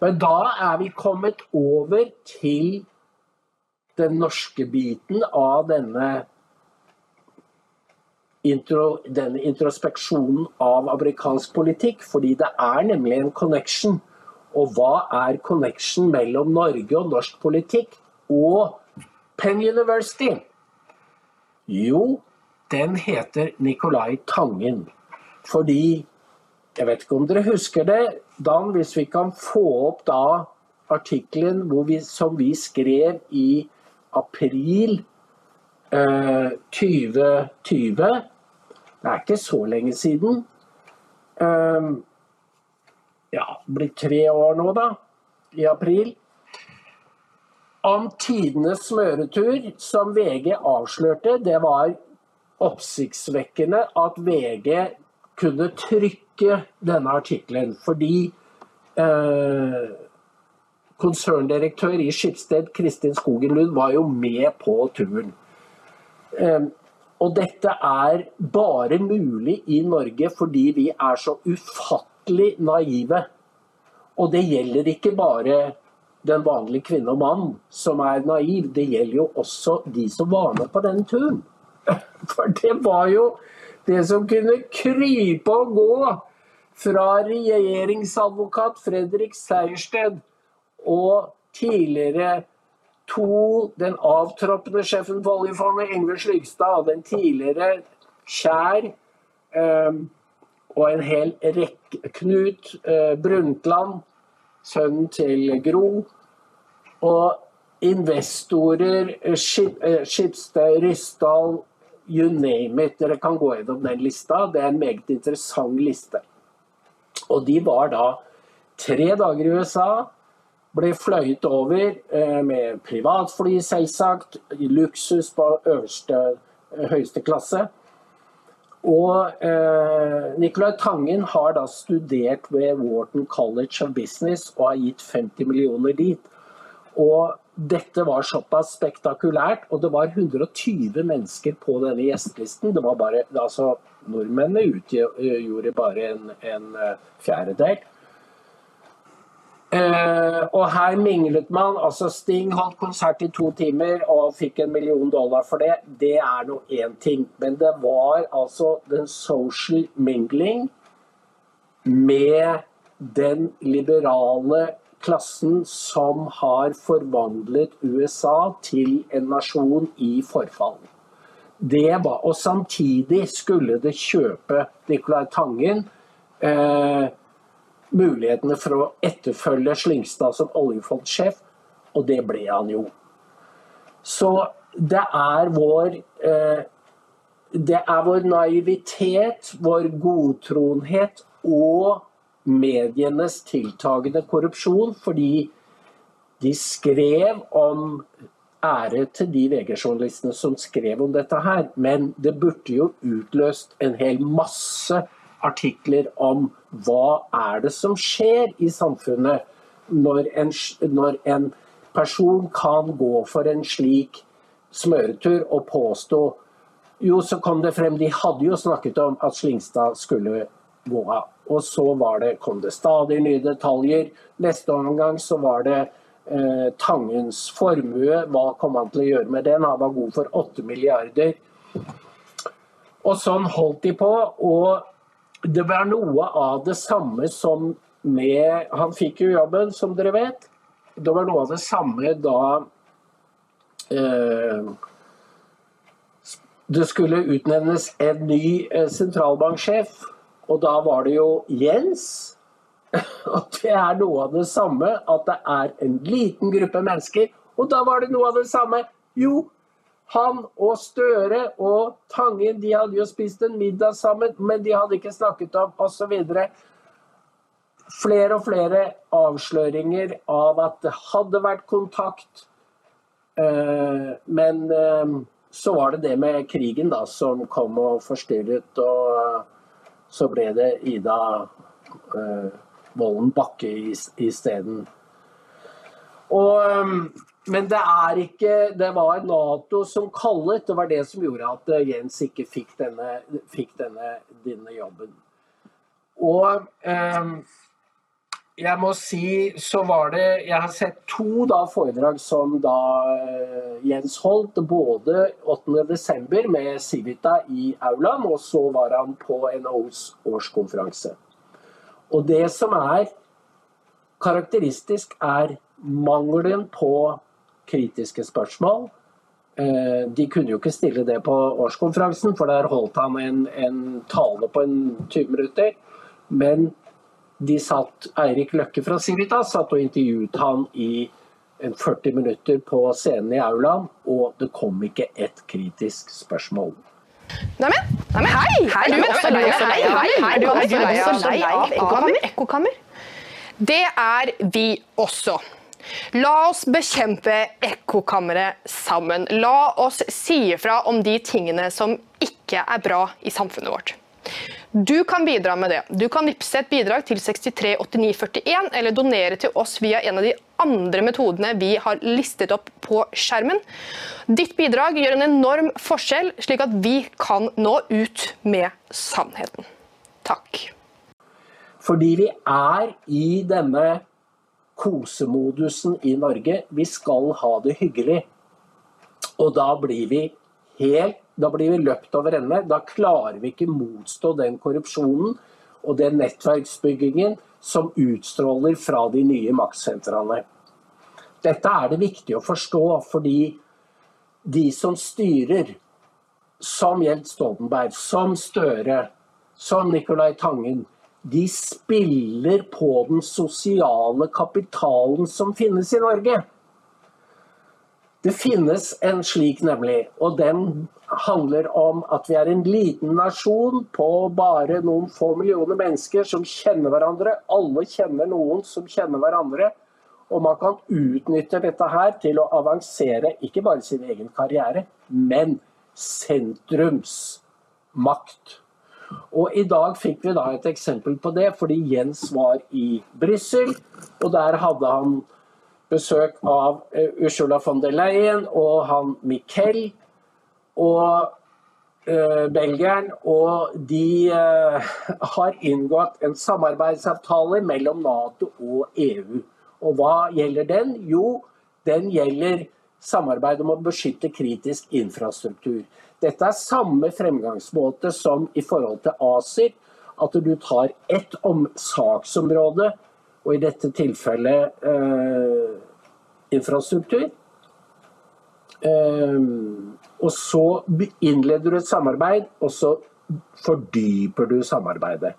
Speaker 1: Men da er vi kommet over til den norske biten av denne intro, denne introspeksjonen av amerikansk politikk, fordi det er nemlig en connection. Og hva er connection mellom Norge og norsk politikk og Penn University? Jo, den heter Nicolai Tangen. Fordi Jeg vet ikke om dere husker det, Dan, hvis vi kan få opp da artikkelen som vi skrev i april eh, 2020. Det er ikke så lenge siden. Eh, ja, blir tre år nå, da. I april. Om tidenes smøretur, som VG avslørte, det var oppsiktsvekkende at VG kunne trykke denne artikkelen. Fordi eh, konserndirektør i Skipsted, Kristin Skogen Lund, var jo med på turen. Eh, og dette er bare mulig i Norge fordi vi er så ufattelig naive. Og det gjelder ikke bare den vanlige kvinne og mann som er naiv, det gjelder jo også de som var med på denne turen. <laughs> For det var jo det som kunne krype og gå fra regjeringsadvokat Fredrik Sejersted og tidligere to, den avtroppende sjefen for oljefondet, Yngve Slygstad, og den tidligere Kjær, eh, og en hel rekke Knut eh, Brundtland, sønnen til Gro, og investorer, Skip, eh, Skipsted, Ryssdal, you name it. Dere kan gå gjennom den lista. Det er en meget interessant liste. Og de var da tre dager i USA. Ble fløyet over eh, med privatfly, selvsagt. Luksus på øverste, høyeste klasse. Og eh, Nicolai Tangen har da studert ved Wharton College of Business og har gitt 50 millioner dit. Og dette var såpass spektakulært, og det var 120 mennesker på denne gjestelisten. Det var bare, altså, Nordmennene utgjorde bare en, en eh, fjerdedel. Eh, og her minglet man. altså Sting holdt konsert i to timer og fikk en million dollar for det. Det er nå én ting. Men det var altså den social mingling med den liberale klassen som har forvandlet USA til en nasjon i forfall. Det var, og samtidig skulle det kjøpe Nicolai Tangen eh, mulighetene for å etterfølge Slyngstad som oljefondsjef, og det ble han jo. Så det er vår eh, det er vår naivitet, vår godtroenhet og medienes tiltagende korrupsjon, fordi de skrev om ære til de VG-journalistene som skrev om dette her, men det burde jo utløst en hel masse artikler om hva er det som skjer i samfunnet når en, når en person kan gå for en slik smøretur og påstå Jo, så kom det frem, de hadde jo snakket om at Slingstad skulle gå av. Og så det, kom det stadig nye detaljer. Neste omgang så var det eh, Tangens formue. Hva kom han til å gjøre med den? Han var god for 8 milliarder. Og sånn holdt de på. Og det var noe av det samme som med Han fikk jo jobben, som dere vet. Det var noe av det samme da eh, det skulle utnevnes en ny eh, sentralbanksjef. Og da var det jo Jens. <laughs> Og det er noe av det samme at det er en liten gruppe mennesker. Og da var det noe av det samme. Jo, han og Støre og Tangen de hadde jo spist en middag sammen, men de hadde ikke snakket om osv. Flere og flere avsløringer av at det hadde vært kontakt. Eh, men eh, så var det det med krigen da, som kom og forstyrret. og så ble det Ida eh, Vollen Bakke isteden. Um, men det er ikke Det var Nato som kallet. Det var det som gjorde at eh, Jens ikke fikk denne, fikk denne, denne jobben. Og um, jeg må si så var det Jeg har sett to da foredrag som da eh, Jens holdt. Både 8.12. med Civita i aulaen, og så var han på NHOs årskonferanse. Og det som er karakteristisk, er mangelen på kritiske spørsmål. Eh, De kunne jo ikke stille det på årskonferansen, for der holdt han en, en tale på en 20 minutter. Men de satt, Eirik Løkke fra Civitas satt og intervjuet han i 40 minutter på scenen i aulaen, og det kom ikke et kritisk spørsmål.
Speaker 18: Neimen, nei, hei! Er du også lei av hei, hei, Er du også lei av ekkokammer? ekkokammer? Det er vi også. La oss bekjempe ekkokammeret sammen. La oss si ifra om de tingene som ikke er bra i samfunnet vårt. Du kan bidra med det. Du kan vippse et bidrag til 638941, eller donere til oss via en av de andre metodene vi har listet opp på skjermen. Ditt bidrag gjør en enorm forskjell, slik at vi kan nå ut med sannheten. Takk.
Speaker 1: Fordi vi er i denne kosemodusen i Norge. Vi skal ha det hyggelig. Og da blir vi helt da blir vi løpt over ende. Da klarer vi ikke motstå den korrupsjonen og den nettverksbyggingen som utstråler fra de nye maktsentrene. Dette er det viktig å forstå, fordi de som styrer, som Jens Stoltenberg, som Støre, som Nicolai Tangen, de spiller på den sosiale kapitalen som finnes i Norge. Det finnes en slik, nemlig. Og den handler om at vi er en liten nasjon på bare noen få millioner mennesker som kjenner hverandre. Alle kjenner noen som kjenner hverandre. Og man kan utnytte dette her til å avansere ikke bare sin egen karriere, men sentrumsmakt. Og i dag fikk vi da et eksempel på det, fordi Jens var i Brussel, og der hadde han besøk av eh, Ursula von der Leyen og han Miquel og uh, belgieren. Og de uh, har inngått en samarbeidsavtale mellom Nato og EU. Og hva gjelder den? Jo, den gjelder samarbeid om å beskytte kritisk infrastruktur. Dette er samme fremgangsmåte som i forhold til ACER. At du tar ett om saksområde og i dette tilfellet eh, infrastruktur. Eh, og så innleder du et samarbeid, og så fordyper du samarbeidet.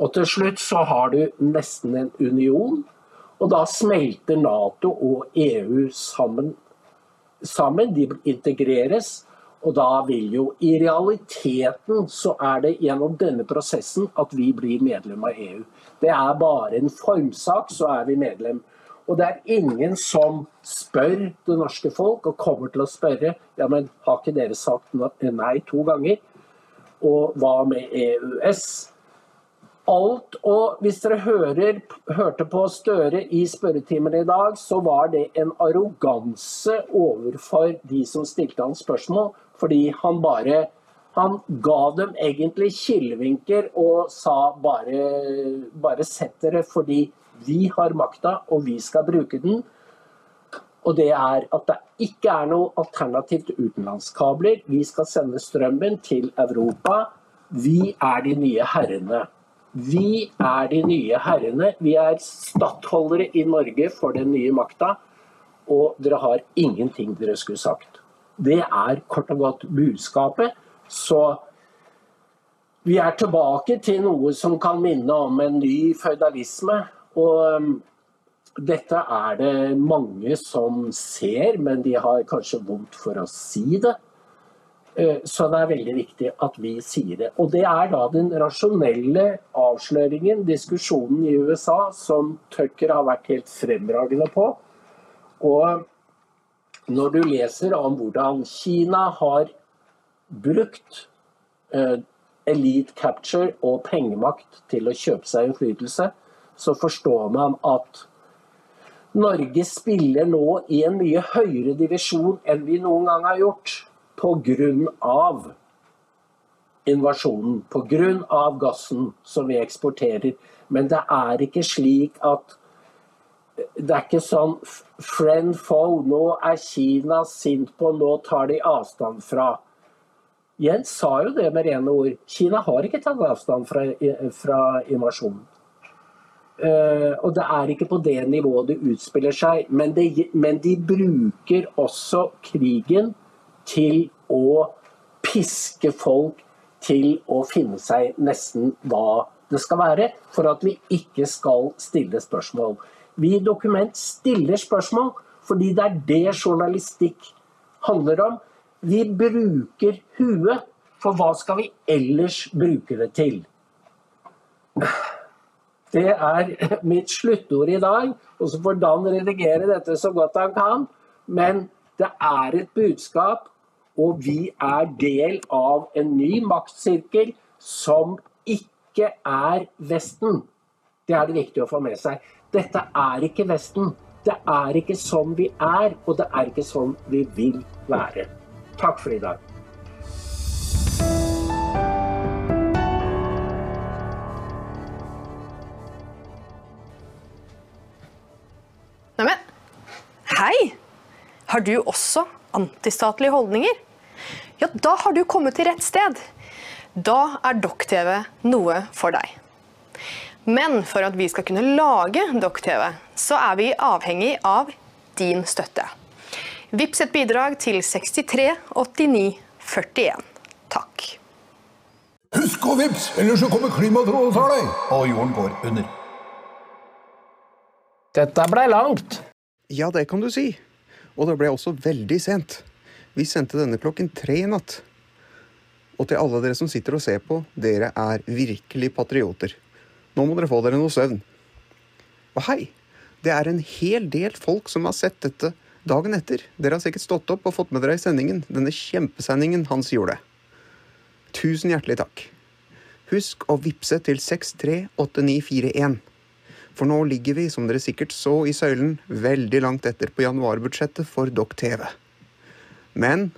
Speaker 1: Og til slutt så har du nesten en union, og da smelter Nato og EU sammen. sammen de integreres. Og da vil jo I realiteten så er det gjennom denne prosessen at vi blir medlem av EU. Det er bare en formsak, så er vi medlem. Og det er ingen som spør det norske folk, og kommer til å spørre ja, men har ikke dere sagt nei to ganger? Og hva med EØS? Alt, og Hvis dere hører, hørte på Støre i spørretimen i dag, så var det en arroganse overfor de som stilte han spørsmål. Fordi han bare han ga dem egentlig kilevinker og sa bare, bare sett dere fordi vi har makta og vi skal bruke den. Og det er at det ikke er noe alternativ til utenlandskabler. Vi skal sende strømmen til Europa. Vi er de nye herrene. Vi er de nye herrene. Vi er stattholdere i Norge for den nye makta. Og dere har ingenting dere skulle sagt. Det er kort og godt budskapet. Så vi er tilbake til noe som kan minne om en ny føydalisme. Og um, dette er det mange som ser, men de har kanskje vondt for å si det. Eh, så det er veldig viktig at vi sier det. Og det er da den rasjonelle avsløringen, diskusjonen i USA, som Tucker har vært helt fremragende på. Og når du leser om hvordan Kina har brukt eh, elite capture og pengemakt til å kjøpe seg innflytelse, så forstår man at Norge spiller nå i en mye høyere divisjon enn vi noen gang har gjort, pga. invasjonen pga. gassen som vi eksporterer. Men det er ikke slik at det er ikke sånn friend foe, nå er Kina sint på, nå tar de avstand fra. Jens sa jo det med rene ord. Kina har ikke tatt avstand fra, fra invasjonen. Uh, og det er ikke på det nivået det utspiller seg. Men, det, men, de bruker også krigen til å piske folk til å finne seg nesten hva det skal være, for at vi ikke skal stille spørsmål. Vi i Dokument stiller spørsmål fordi det er det journalistikk handler om. Vi bruker huet, for hva skal vi ellers bruke det til? Det er mitt sluttord i dag. Og så får Dan redigere dette så godt han kan. Men det er et budskap, og vi er del av en ny maktsirkel som ikke er Vesten. Det er det viktig å få med seg. Dette er ikke Vesten. Det er ikke sånn vi er, og det er ikke sånn vi vil være. Takk for i dag.
Speaker 18: Neimen, hei! Har du også antistatlige holdninger? Ja, da har du kommet til rett sted. Da er Dokk-TV noe for deg. Men for at vi skal kunne lage Dokk-TV, så er vi avhengig av din støtte. Vips et bidrag til 63 89 41. Takk.
Speaker 19: Husk å vips, ellers så kommer klimatrollet og tar deg! Og jorden går under.
Speaker 1: Dette blei langt.
Speaker 20: Ja, det kan du si. Og det ble også veldig sent. Vi sendte denne klokken tre i natt. Og til alle dere som sitter og ser på, dere er virkelig patrioter. Nå må dere få dere noe søvn. Og hei, det er en hel del folk som har sett dette dagen etter. Dere har sikkert stått opp og fått med dere i sendingen, denne kjempesendingen Hans gjorde. Tusen hjertelig takk. Husk å vippse til 638941. For nå ligger vi, som dere sikkert så i søylen, veldig langt etter på januarbudsjettet for Dokk TV. Men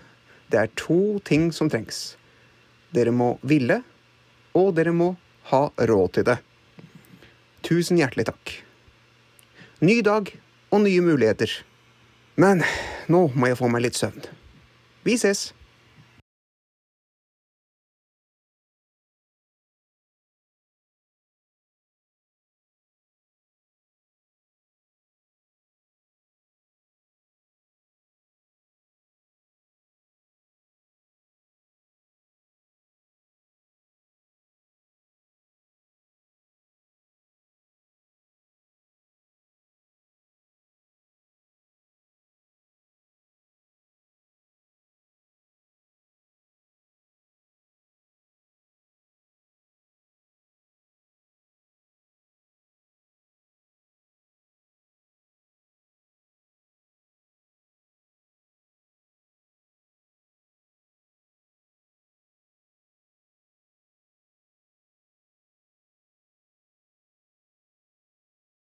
Speaker 20: det er to ting som trengs. Dere må ville, og dere må ha råd til det. Tusen hjertelig takk. Ny dag og nye muligheter. Men nå må jeg få meg litt søvn. Vi ses.